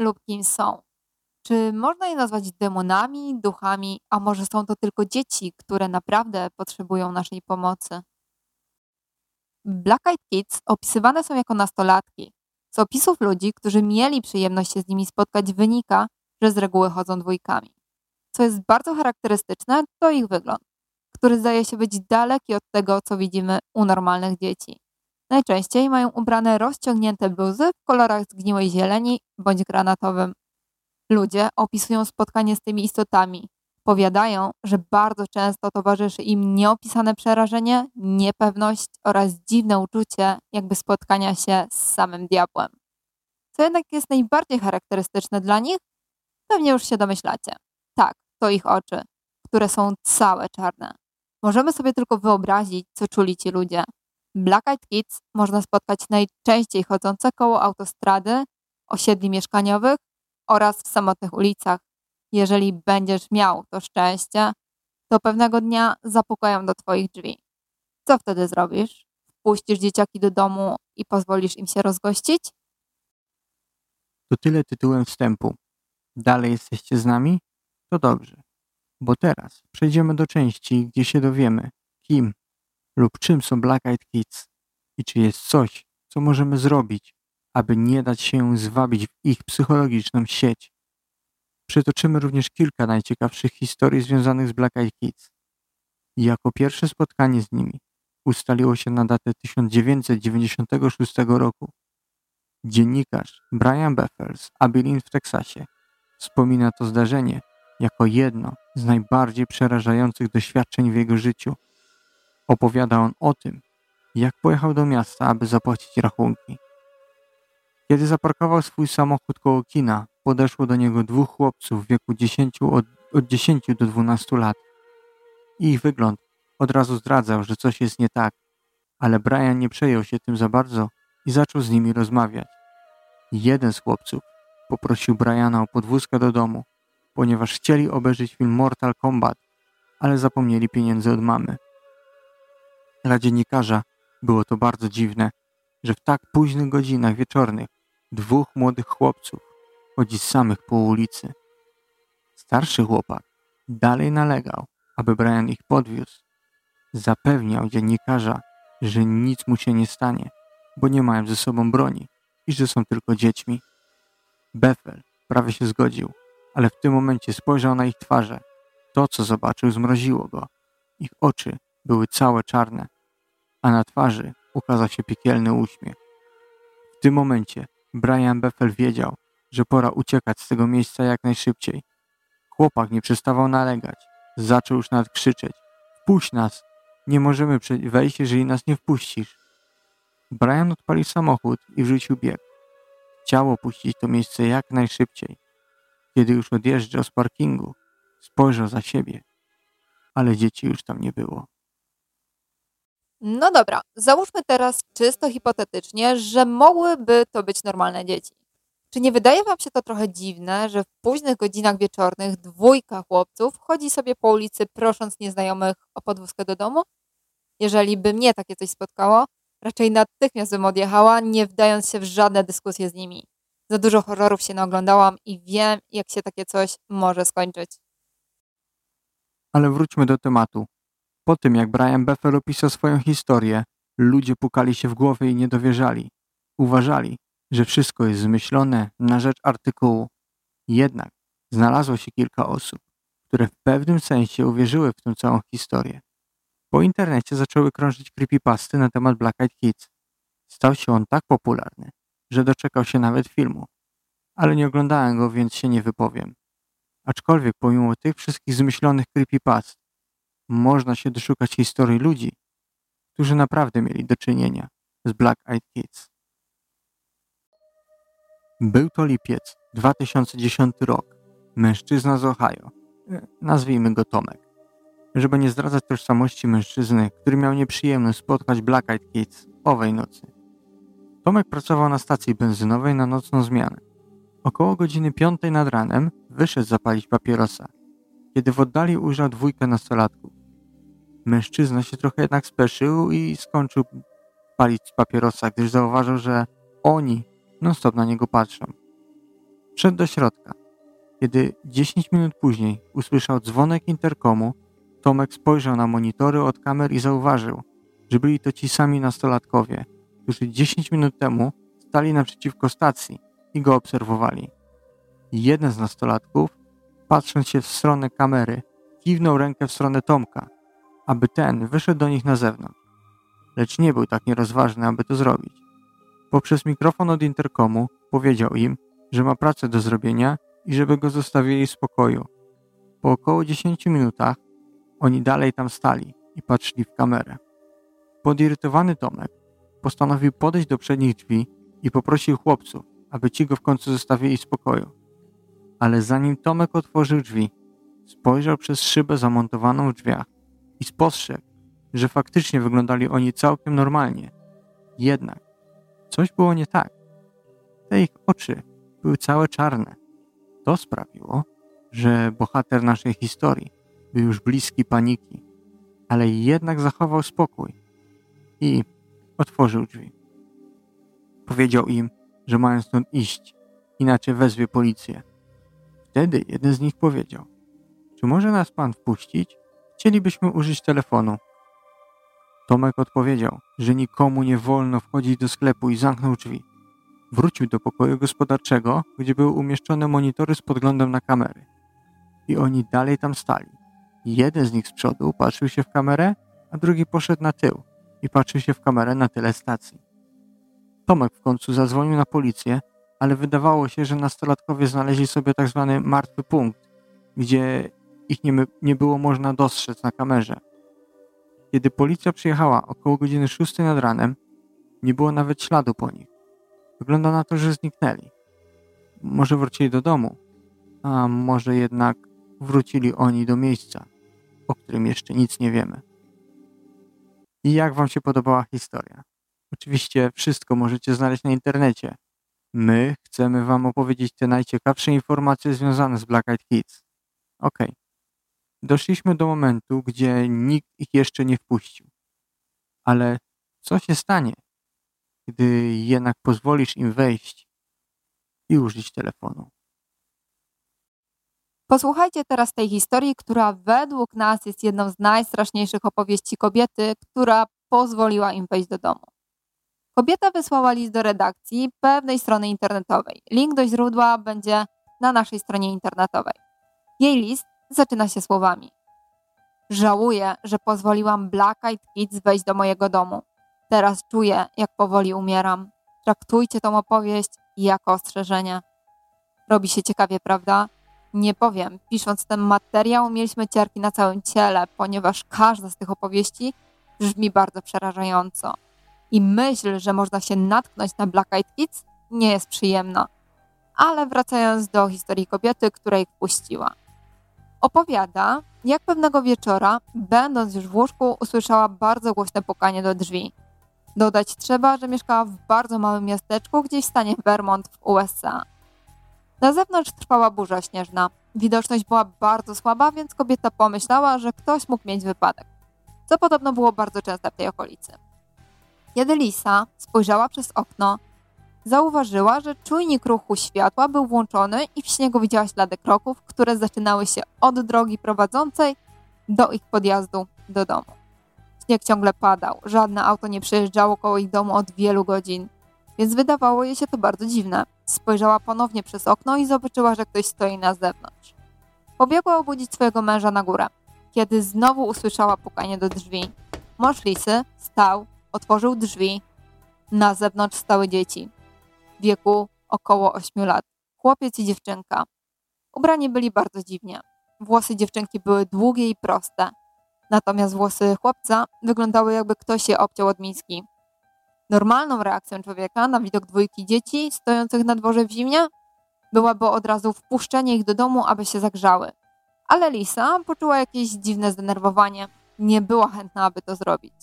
lub kim są? Czy można je nazwać demonami, duchami, a może są to tylko dzieci, które naprawdę potrzebują naszej pomocy? Black Eyed Kids opisywane są jako nastolatki. Z opisów ludzi, którzy mieli przyjemność się z nimi spotkać, wynika, że z reguły chodzą dwójkami. Co jest bardzo charakterystyczne, to ich wygląd, który zdaje się być daleki od tego, co widzimy u normalnych dzieci. Najczęściej mają ubrane rozciągnięte bluzy w kolorach zgniłej zieleni bądź granatowym. Ludzie opisują spotkanie z tymi istotami. Powiadają, że bardzo często towarzyszy im nieopisane przerażenie, niepewność oraz dziwne uczucie, jakby spotkania się z samym diabłem. Co jednak jest najbardziej charakterystyczne dla nich? Pewnie już się domyślacie. Tak, to ich oczy, które są całe czarne. Możemy sobie tylko wyobrazić, co czuli ci ludzie. Black Eyed Kids można spotkać najczęściej chodzące koło autostrady, osiedli mieszkaniowych oraz w samotnych ulicach. Jeżeli będziesz miał to szczęście, to pewnego dnia zapukają do Twoich drzwi. Co wtedy zrobisz? Wpuścisz dzieciaki do domu i pozwolisz im się rozgościć? To tyle tytułem wstępu. Dalej jesteście z nami? To dobrze. Bo teraz przejdziemy do części, gdzie się dowiemy, kim lub czym są Black Eyed Kids i czy jest coś, co możemy zrobić, aby nie dać się zwabić w ich psychologiczną sieć. Przytoczymy również kilka najciekawszych historii związanych z Black Eyed Kids. Jako pierwsze spotkanie z nimi ustaliło się na datę 1996 roku. Dziennikarz Brian Bethel z Abilene w Teksasie wspomina to zdarzenie jako jedno z najbardziej przerażających doświadczeń w jego życiu. Opowiada on o tym, jak pojechał do miasta, aby zapłacić rachunki. Kiedy zaparkował swój samochód koło kina, podeszło do niego dwóch chłopców w wieku 10 od, od 10 do 12 lat. Ich wygląd od razu zdradzał, że coś jest nie tak, ale Brian nie przejął się tym za bardzo i zaczął z nimi rozmawiać. Jeden z chłopców poprosił Briana o podwózkę do domu, ponieważ chcieli obejrzeć film Mortal Kombat, ale zapomnieli pieniędzy od mamy. Dla dziennikarza było to bardzo dziwne, że w tak późnych godzinach wieczornych dwóch młodych chłopców chodzi samych po ulicy. Starszy chłopak dalej nalegał, aby Brian ich podwiózł. Zapewniał dziennikarza, że nic mu się nie stanie, bo nie mają ze sobą broni i że są tylko dziećmi. Bethel prawie się zgodził, ale w tym momencie spojrzał na ich twarze. To, co zobaczył, zmroziło go. Ich oczy były całe czarne, a na twarzy ukazał się piekielny uśmiech. W tym momencie Brian Bethel wiedział, że pora uciekać z tego miejsca jak najszybciej. Chłopak nie przestawał nalegać. Zaczął już nawet krzyczeć. Wpuść nas! Nie możemy wejść, jeżeli nas nie wpuścisz. Brian odpalił samochód i wrzucił bieg. Chciał opuścić to miejsce jak najszybciej. Kiedy już odjeżdżał z parkingu, spojrzał za siebie, ale dzieci już tam nie było. No dobra, załóżmy teraz czysto hipotetycznie, że mogłyby to być normalne dzieci. Czy nie wydaje Wam się to trochę dziwne, że w późnych godzinach wieczornych dwójka chłopców chodzi sobie po ulicy prosząc nieznajomych o podwózkę do domu? Jeżeli by mnie takie coś spotkało, raczej natychmiast bym odjechała, nie wdając się w żadne dyskusje z nimi. Za dużo horrorów się naoglądałam i wiem, jak się takie coś może skończyć. Ale wróćmy do tematu. Po tym, jak Brian Bethel opisał swoją historię, ludzie pukali się w głowę i nie dowierzali. Uważali, że wszystko jest zmyślone na rzecz artykułu. Jednak znalazło się kilka osób, które w pewnym sensie uwierzyły w tę całą historię. Po internecie zaczęły krążyć creepypasty na temat Black Eyed Kids. Stał się on tak popularny, że doczekał się nawet filmu. Ale nie oglądałem go, więc się nie wypowiem. Aczkolwiek pomimo tych wszystkich zmyślonych creepypast, można się doszukać historii ludzi, którzy naprawdę mieli do czynienia z Black Eyed Kids. Był to lipiec 2010 rok. Mężczyzna z Ohio. E, nazwijmy go Tomek. Żeby nie zdradzać tożsamości mężczyzny, który miał nieprzyjemność spotkać Black Eyed Kids owej nocy. Tomek pracował na stacji benzynowej na nocną zmianę. Około godziny piątej nad ranem wyszedł zapalić papierosa, kiedy w oddali ujrzał dwójkę nastolatków. Mężczyzna się trochę jednak speszył i skończył palić papierosa, gdyż zauważył, że oni non-stop na niego patrzą. Wszedł do środka. Kiedy 10 minut później usłyszał dzwonek interkomu, Tomek spojrzał na monitory od kamer i zauważył, że byli to ci sami nastolatkowie, którzy 10 minut temu stali naprzeciwko stacji i go obserwowali. Jeden z nastolatków, patrząc się w stronę kamery, kiwnął rękę w stronę Tomka, aby ten wyszedł do nich na zewnątrz. Lecz nie był tak nierozważny, aby to zrobić. Poprzez mikrofon od interkomu powiedział im, że ma pracę do zrobienia i żeby go zostawili w spokoju. Po około 10 minutach oni dalej tam stali i patrzyli w kamerę. Podirytowany Tomek postanowił podejść do przednich drzwi i poprosił chłopców, aby ci go w końcu zostawili w spokoju. Ale zanim Tomek otworzył drzwi, spojrzał przez szybę zamontowaną w drzwiach i spostrzegł, że faktycznie wyglądali oni całkiem normalnie. Jednak coś było nie tak. Te ich oczy były całe czarne. To sprawiło, że bohater naszej historii był już bliski paniki, ale jednak zachował spokój i otworzył drzwi. Powiedział im, że mają stąd iść, inaczej wezwie policję. Wtedy jeden z nich powiedział: Czy może nas pan wpuścić? Chcielibyśmy użyć telefonu. Tomek odpowiedział, że nikomu nie wolno wchodzić do sklepu i zamknął drzwi. Wrócił do pokoju gospodarczego, gdzie były umieszczone monitory z podglądem na kamery. I oni dalej tam stali. Jeden z nich z przodu patrzył się w kamerę, a drugi poszedł na tył i patrzył się w kamerę na tyle stacji. Tomek w końcu zadzwonił na policję, ale wydawało się, że nastolatkowie znaleźli sobie tak zwany martwy punkt, gdzie ich nie, nie było można dostrzec na kamerze. Kiedy policja przyjechała około godziny 6 nad ranem, nie było nawet śladu po nich. Wygląda na to, że zniknęli. Może wrócili do domu, a może jednak wrócili oni do miejsca, o którym jeszcze nic nie wiemy. I jak Wam się podobała historia? Oczywiście wszystko możecie znaleźć na internecie. My chcemy Wam opowiedzieć te najciekawsze informacje związane z Black Eyed Kids. Ok. Doszliśmy do momentu, gdzie nikt ich jeszcze nie wpuścił. Ale co się stanie, gdy jednak pozwolisz im wejść i użyć telefonu? Posłuchajcie teraz tej historii, która według nas jest jedną z najstraszniejszych opowieści kobiety, która pozwoliła im wejść do domu. Kobieta wysłała list do redakcji pewnej strony internetowej. Link do źródła będzie na naszej stronie internetowej. Jej list zaczyna się słowami: Żałuję, że pozwoliłam Black Eyed Kids wejść do mojego domu. Teraz czuję, jak powoli umieram. Traktujcie tą opowieść jako ostrzeżenie. Robi się ciekawie, prawda? Nie powiem, pisząc ten materiał mieliśmy ciarki na całym ciele, ponieważ każda z tych opowieści brzmi bardzo przerażająco. I myśl, że można się natknąć na Black Eyed Kids nie jest przyjemna. Ale wracając do historii kobiety, której wpuściła. Opowiada, jak pewnego wieczora, będąc już w łóżku, usłyszała bardzo głośne pukanie do drzwi. Dodać trzeba, że mieszkała w bardzo małym miasteczku gdzieś w stanie Vermont w USA. Na zewnątrz trwała burza śnieżna. Widoczność była bardzo słaba, więc kobieta pomyślała, że ktoś mógł mieć wypadek, co podobno było bardzo częste w tej okolicy. Kiedy Lisa spojrzała przez okno, zauważyła, że czujnik ruchu światła był włączony i w śniegu widziała ślady kroków, które zaczynały się od drogi prowadzącej do ich podjazdu do domu. Śnieg ciągle padał, żadne auto nie przejeżdżało koło ich domu od wielu godzin, więc wydawało jej się to bardzo dziwne. Spojrzała ponownie przez okno i zobaczyła, że ktoś stoi na zewnątrz. Pobiegła obudzić swojego męża na górę, kiedy znowu usłyszała pukanie do drzwi. Mąż Lisy stał, otworzył drzwi. Na zewnątrz stały dzieci. Wieku około 8 lat. Chłopiec i dziewczynka. Ubrani byli bardzo dziwnie. Włosy dziewczynki były długie i proste. Natomiast włosy chłopca wyglądały jakby ktoś je obciął od miski. Normalną reakcją człowieka na widok dwójki dzieci stojących na dworze w zimnie byłaby od razu wpuszczenie ich do domu, aby się zagrzały. Ale Lisa poczuła jakieś dziwne zdenerwowanie. Nie była chętna, aby to zrobić.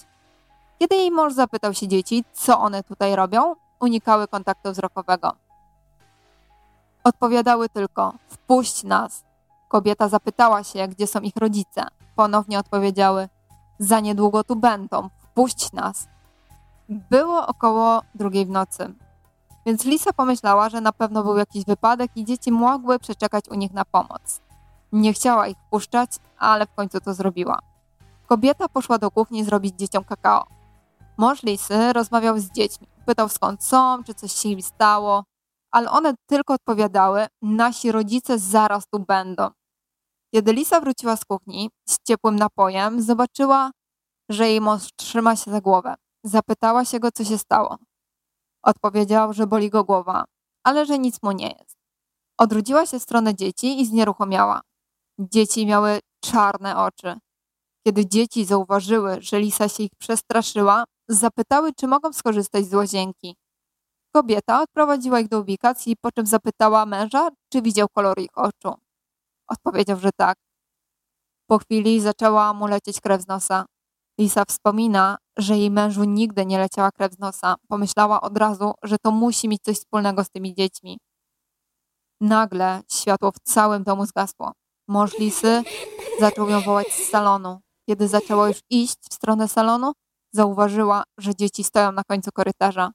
Kiedy jej mąż zapytał się dzieci, co one tutaj robią, unikały kontaktu wzrokowego. Odpowiadały tylko: Wpuść nas. Kobieta zapytała się, gdzie są ich rodzice. Ponownie odpowiedziały: Za niedługo tu będą, wpuść nas. Było około drugiej w nocy. Więc Lisa pomyślała, że na pewno był jakiś wypadek i dzieci mogły przeczekać u nich na pomoc. Nie chciała ich wpuszczać, ale w końcu to zrobiła. Kobieta poszła do kuchni zrobić dzieciom kakao. Mąż Lisy rozmawiał z dziećmi, pytał skąd są, czy coś się im stało, ale one tylko odpowiadały: Nasi rodzice zaraz tu będą. Kiedy Lisa wróciła z kuchni z ciepłym napojem, zobaczyła, że jej mąż trzyma się za głowę. Zapytała się go, co się stało. Odpowiedział, że boli go głowa, ale że nic mu nie jest. Odwróciła się w stronę dzieci i znieruchomiała. Dzieci miały czarne oczy. Kiedy dzieci zauważyły, że Lisa się ich przestraszyła, zapytały, czy mogą skorzystać z łazienki. Kobieta odprowadziła ich do ubikacji, po czym zapytała męża, czy widział kolor ich oczu. Odpowiedział, że tak. Po chwili zaczęła mu lecieć krew z nosa. Lisa wspomina, że jej mężu nigdy nie leciała krew z nosa. Pomyślała od razu, że to musi mieć coś wspólnego z tymi dziećmi. Nagle światło w całym domu zgasło. Mąż Lisy zaczął ją wołać z salonu. Kiedy zaczęła już iść w stronę salonu, zauważyła, że dzieci stoją na końcu korytarza.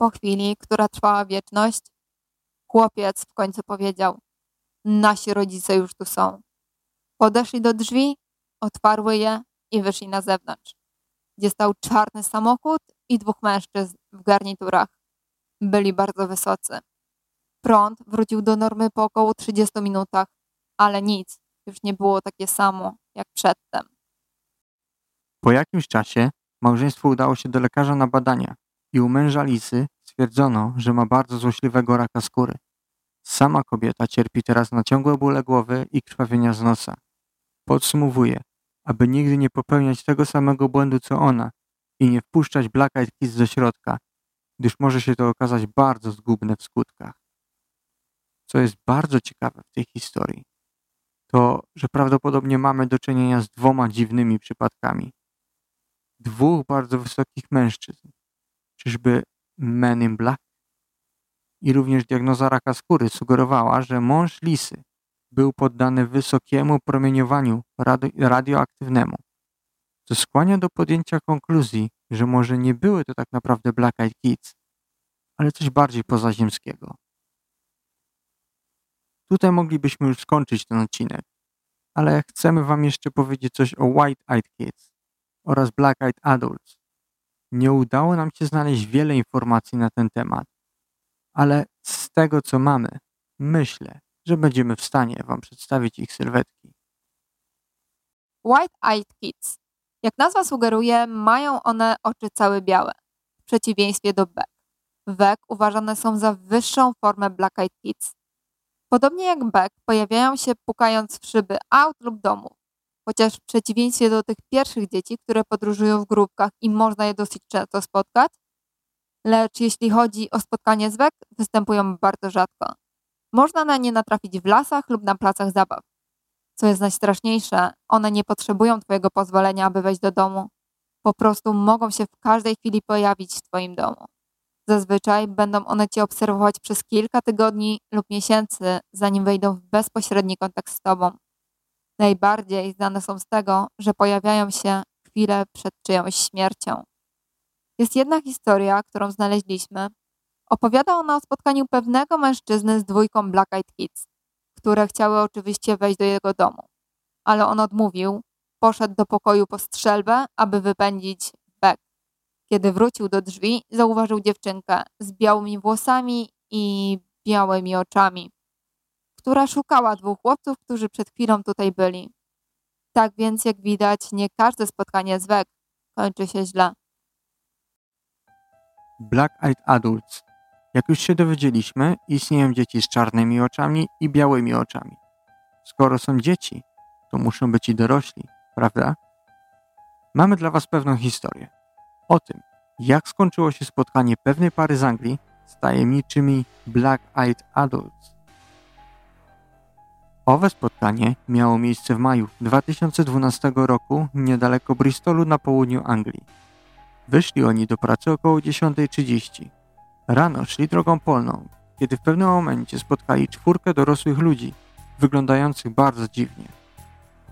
Po chwili, która trwała wieczność, chłopiec w końcu powiedział: Nasi rodzice już tu są. Podeszli do drzwi, otwarły je i wyszli na zewnątrz, gdzie stał czarny samochód i dwóch mężczyzn w garniturach. Byli bardzo wysocy. Prąd wrócił do normy po około 30 minutach, ale nic już nie było takie samo jak przedtem. Po jakimś czasie małżeństwo udało się do lekarza na badania i u męża Lisy stwierdzono, że ma bardzo złośliwego raka skóry. Sama kobieta cierpi teraz na ciągłe bóle głowy i krwawienia z nosa. Podsumowuję, aby nigdy nie popełniać tego samego błędu co ona i nie wpuszczać Black Eyed Kids do środka, gdyż może się to okazać bardzo zgubne w skutkach. Co jest bardzo ciekawe w tej historii, to, że prawdopodobnie mamy do czynienia z dwoma dziwnymi przypadkami. Dwóch bardzo wysokich mężczyzn. Czyżby Men in Black? I również diagnoza raka skóry sugerowała, że mąż Lisy był poddany wysokiemu promieniowaniu radio radioaktywnemu, co skłania do podjęcia konkluzji, że może nie były to tak naprawdę Black Eyed Kids, ale coś bardziej pozaziemskiego. Tutaj moglibyśmy już skończyć ten odcinek, ale chcemy Wam jeszcze powiedzieć coś o White Eyed Kids oraz Black Eyed Adults. Nie udało nam się znaleźć wiele informacji na ten temat, ale z tego co mamy, myślę, że będziemy w stanie Wam przedstawić ich sylwetki. White Eyed Kids. Jak nazwa sugeruje, mają one oczy całe białe, w przeciwieństwie do Beck. Beck uważane są za wyższą formę Black Eyed Kids. Podobnie jak Beck, pojawiają się pukając w szyby aut lub domów. Chociaż w przeciwieństwie do tych pierwszych dzieci, które podróżują w grupkach i można je dosyć często spotkać, lecz jeśli chodzi o spotkanie z Beck, występują bardzo rzadko. Można na nie natrafić w lasach lub na placach zabaw. Co jest najstraszniejsze, one nie potrzebują Twojego pozwolenia, aby wejść do domu. Po prostu mogą się w każdej chwili pojawić w Twoim domu. Zazwyczaj będą one Cię obserwować przez kilka tygodni lub miesięcy, zanim wejdą w bezpośredni kontakt z Tobą. Najbardziej znane są z tego, że pojawiają się chwilę przed czyjąś śmiercią. Jest jedna historia, którą znaleźliśmy, Opowiada ona o spotkaniu pewnego mężczyzny z dwójką Black Eyed Kids, które chciały oczywiście wejść do jego domu. Ale on odmówił, poszedł do pokoju po strzelbę, aby wypędzić Beck. Kiedy wrócił do drzwi, zauważył dziewczynkę z białymi włosami i białymi oczami, która szukała dwóch chłopców, którzy przed chwilą tutaj byli. Tak więc, jak widać, nie każde spotkanie z Beck kończy się źle. Black Eyed Adults jak już się dowiedzieliśmy, istnieją dzieci z czarnymi oczami i białymi oczami. Skoro są dzieci, to muszą być i dorośli, prawda? Mamy dla Was pewną historię. O tym, jak skończyło się spotkanie pewnej pary z Anglii z tajemniczymi Black Eyed Adults. Owe spotkanie miało miejsce w maju 2012 roku niedaleko Bristolu na południu Anglii. Wyszli oni do pracy około 10.30 Rano szli drogą polną, kiedy w pewnym momencie spotkali czwórkę dorosłych ludzi, wyglądających bardzo dziwnie.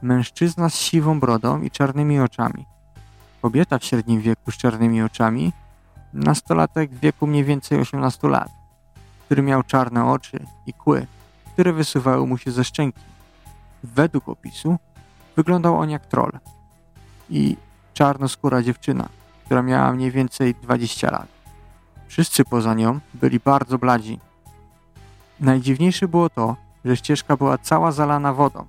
Mężczyzna z siwą brodą i czarnymi oczami, kobieta w średnim wieku z czarnymi oczami Nastolatek w wieku mniej więcej 18 lat, który miał czarne oczy i kły, które wysuwały mu się ze szczęki. Według opisu wyglądał on jak troll i czarnoskóra dziewczyna, która miała mniej więcej 20 lat. Wszyscy poza nią byli bardzo bladzi. Najdziwniejsze było to, że ścieżka była cała zalana wodą.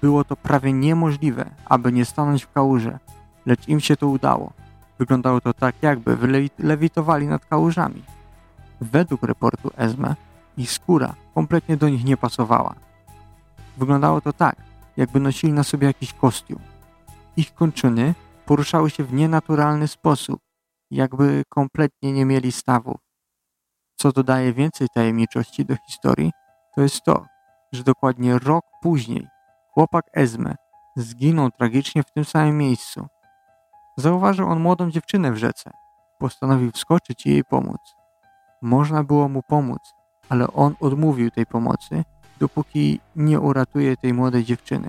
Było to prawie niemożliwe, aby nie stanąć w kałuże, lecz im się to udało. Wyglądało to tak, jakby lewitowali nad kałużami. Według reportu Esme, ich skóra kompletnie do nich nie pasowała. Wyglądało to tak, jakby nosili na sobie jakiś kostium. Ich kończyny poruszały się w nienaturalny sposób, jakby kompletnie nie mieli stawów. Co dodaje więcej tajemniczości do historii, to jest to, że dokładnie rok później chłopak Esme zginął tragicznie w tym samym miejscu. Zauważył on młodą dziewczynę w rzece. Postanowił wskoczyć i jej pomóc. Można było mu pomóc, ale on odmówił tej pomocy, dopóki nie uratuje tej młodej dziewczyny.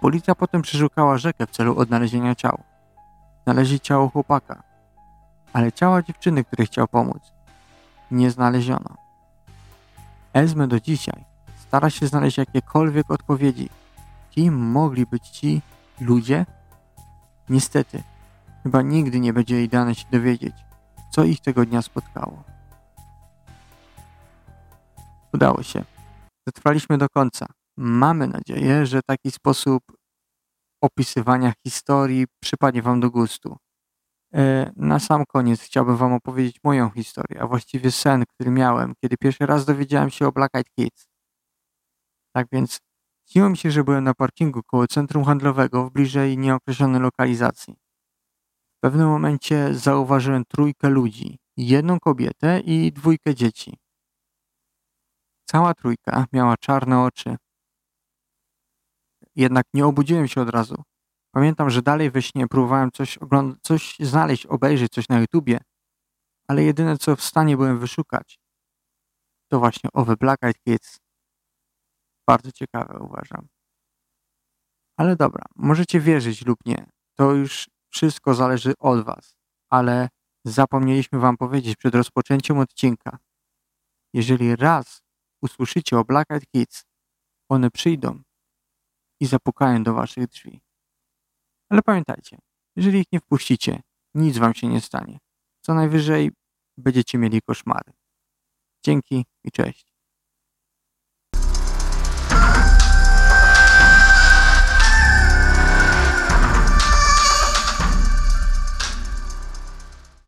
Policja potem przeszukała rzekę w celu odnalezienia ciał. Znaleźli ciało chłopaka, ale ciała dziewczyny, której chciał pomóc, nie znaleziono. Esme do dzisiaj stara się znaleźć jakiekolwiek odpowiedzi. Kim mogli być ci ludzie? Niestety, chyba nigdy nie będzie jej dane się dowiedzieć, co ich tego dnia spotkało. Udało się. Zatrwaliśmy do końca. Mamy nadzieję, że taki sposób opisywania historii przypadnie Wam do gustu. E, na sam koniec chciałbym Wam opowiedzieć moją historię, a właściwie sen, który miałem, kiedy pierwszy raz dowiedziałem się o Black Eyed Kids. Tak więc śniło mi się, że byłem na parkingu koło centrum handlowego w bliżej nieokreślonej lokalizacji. W pewnym momencie zauważyłem trójkę ludzi, jedną kobietę i dwójkę dzieci. Cała trójka miała czarne oczy. Jednak nie obudziłem się od razu. Pamiętam, że dalej we śnie próbowałem coś, coś znaleźć, obejrzeć coś na YouTubie, ale jedyne co w stanie byłem wyszukać, to właśnie owe Black Eyed Kids. Bardzo ciekawe uważam. Ale dobra, możecie wierzyć lub nie. To już wszystko zależy od was. Ale zapomnieliśmy wam powiedzieć przed rozpoczęciem odcinka. Jeżeli raz usłyszycie o Black Eyed Kids, one przyjdą i zapukają do waszych drzwi. Ale pamiętajcie, jeżeli ich nie wpuścicie, nic wam się nie stanie. Co najwyżej będziecie mieli koszmary. Dzięki i cześć.